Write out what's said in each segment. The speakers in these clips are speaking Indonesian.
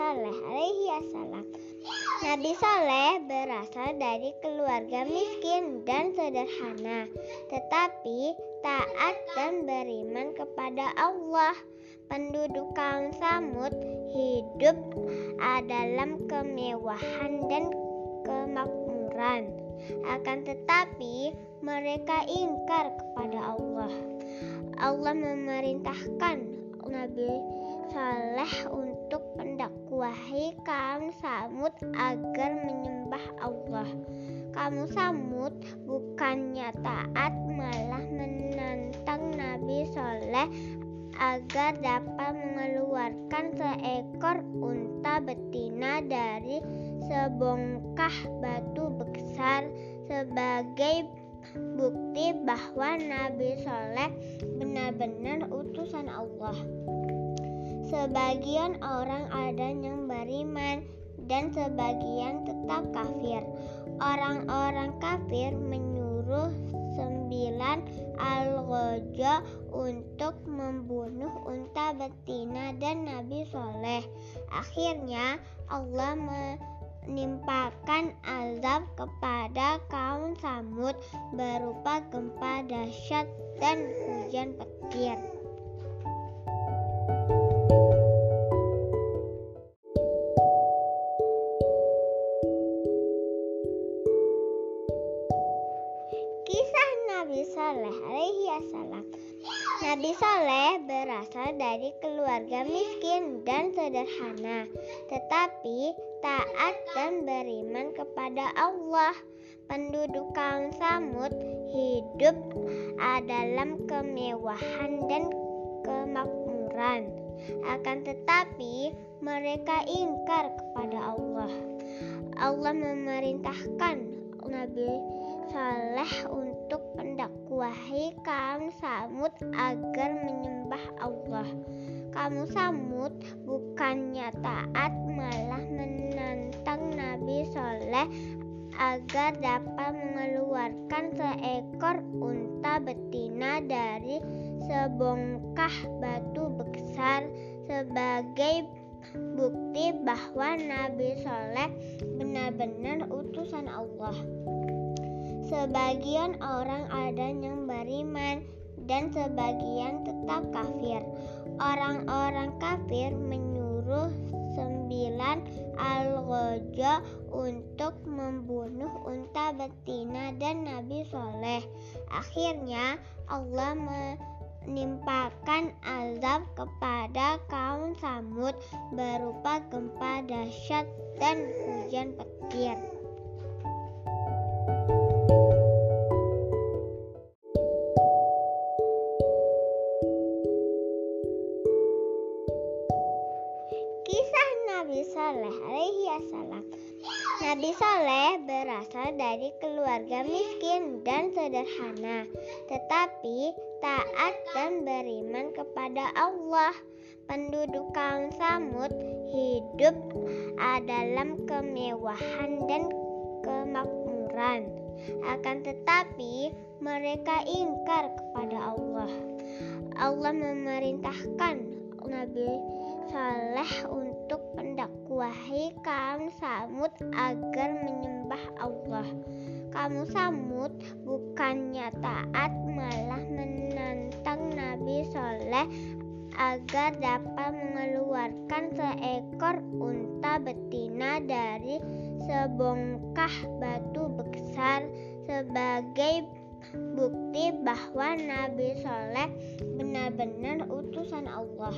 Saleh alaihi wasallam. Nabi Saleh berasal dari keluarga miskin dan sederhana, tetapi taat dan beriman kepada Allah. Penduduk kaum Samud hidup dalam kemewahan dan kemakmuran. Akan tetapi mereka ingkar kepada Allah. Allah memerintahkan Nabi Saleh untuk mendakwahi kaum Samud agar menyembah Allah. Kaum Samud bukannya taat malah menantang Nabi Saleh agar dapat mengeluarkan seekor unta betina dari sebongkah batu besar sebagai bukti bahwa Nabi Soleh benar-benar utusan Allah. Sebagian orang ada yang beriman dan sebagian tetap kafir. Orang-orang kafir menyuruh sembilan al-ghaja untuk membunuh unta betina dan Nabi Soleh. Akhirnya Allah menimpakan azab kepada kaum Samud berupa gempa dahsyat dan hujan petir. Nabi Saleh berasal dari keluarga miskin dan sederhana, tetapi taat dan beriman kepada Allah. Penduduk kaum Samud hidup dalam kemewahan dan kemakmuran. Akan tetapi mereka ingkar kepada Allah. Allah memerintahkan Nabi Saleh untuk mendakwahi kaum Samud agar menyembah Allah. Kaum Samud bukannya taat malah menantang Nabi Saleh agar dapat mengeluarkan seekor unta betina dari sebongkah batu besar sebagai bukti bahwa Nabi Saleh benar-benar utusan Allah. Sebagian orang ada yang beriman dan sebagian tetap kafir. Orang-orang kafir menyuruh sembilan al-ghaja untuk membunuh unta betina dan Nabi Soleh. Akhirnya Allah menimpakan azab kepada kaum Samud berupa gempa dahsyat dan hujan petir. Alaihi wasallam. Nabi Saleh berasal dari keluarga miskin dan sederhana, tetapi taat dan beriman kepada Allah. Penduduk kaum Samud hidup dalam kemewahan dan kemakmuran. Akan tetapi mereka ingkar kepada Allah. Allah memerintahkan Nabi Saleh untuk mendakwahi kaum Samud agar menyembah Allah. Kaum Samud bukannya taat malah menantang Nabi Saleh agar dapat mengeluarkan seekor unta betina dari sebongkah batu besar sebagai bukti bahwa Nabi Saleh benar-benar utusan Allah.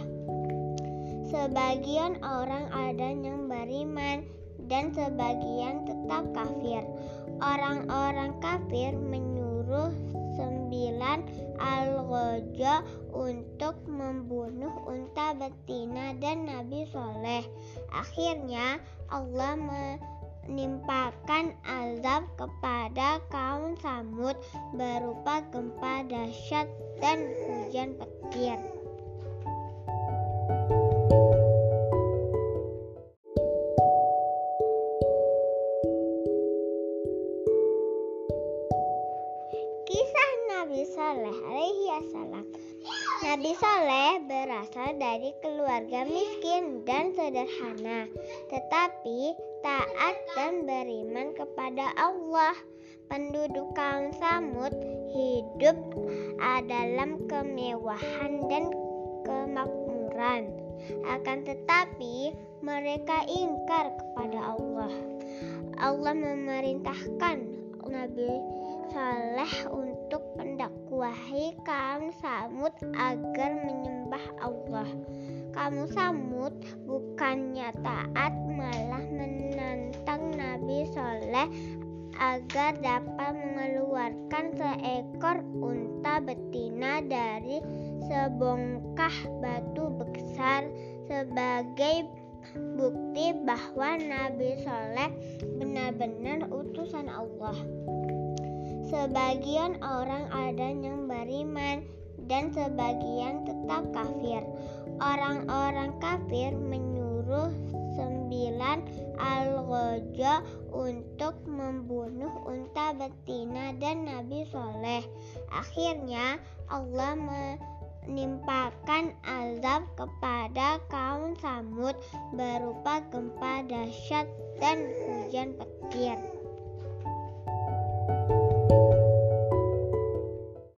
Sebagian orang ada yang beriman dan sebagian tetap kafir. Orang-orang kafir menyuruh sembilan al-ghaja untuk membunuh unta betina dan Nabi Soleh. Akhirnya Allah menimpakan azab kepada kaum Samud berupa gempa dahsyat dan hujan petir. Nabi Saleh alaihi wasallam. Nabi Soleh berasal dari keluarga miskin dan sederhana, tetapi taat dan beriman kepada Allah. Penduduk kaum Samud hidup dalam kemewahan dan kemakmuran. Akan tetapi mereka ingkar kepada Allah. Allah memerintahkan Nabi Saleh untuk mendakwahi kaum Samud agar menyembah Allah. Kaum Samud bukannya taat malah menantang Nabi Saleh agar dapat mengeluarkan seekor unta betina dari sebongkah batu besar sebagai bukti bahwa Nabi Saleh benar-benar utusan Allah. Sebagian orang ada yang beriman dan sebagian tetap kafir. Orang-orang kafir menyuruh sembilan algojo untuk membunuh unta betina dan Nabi Soleh. Akhirnya Allah menimpakan azab kepada kaum Samud berupa gempa dahsyat dan hujan petir.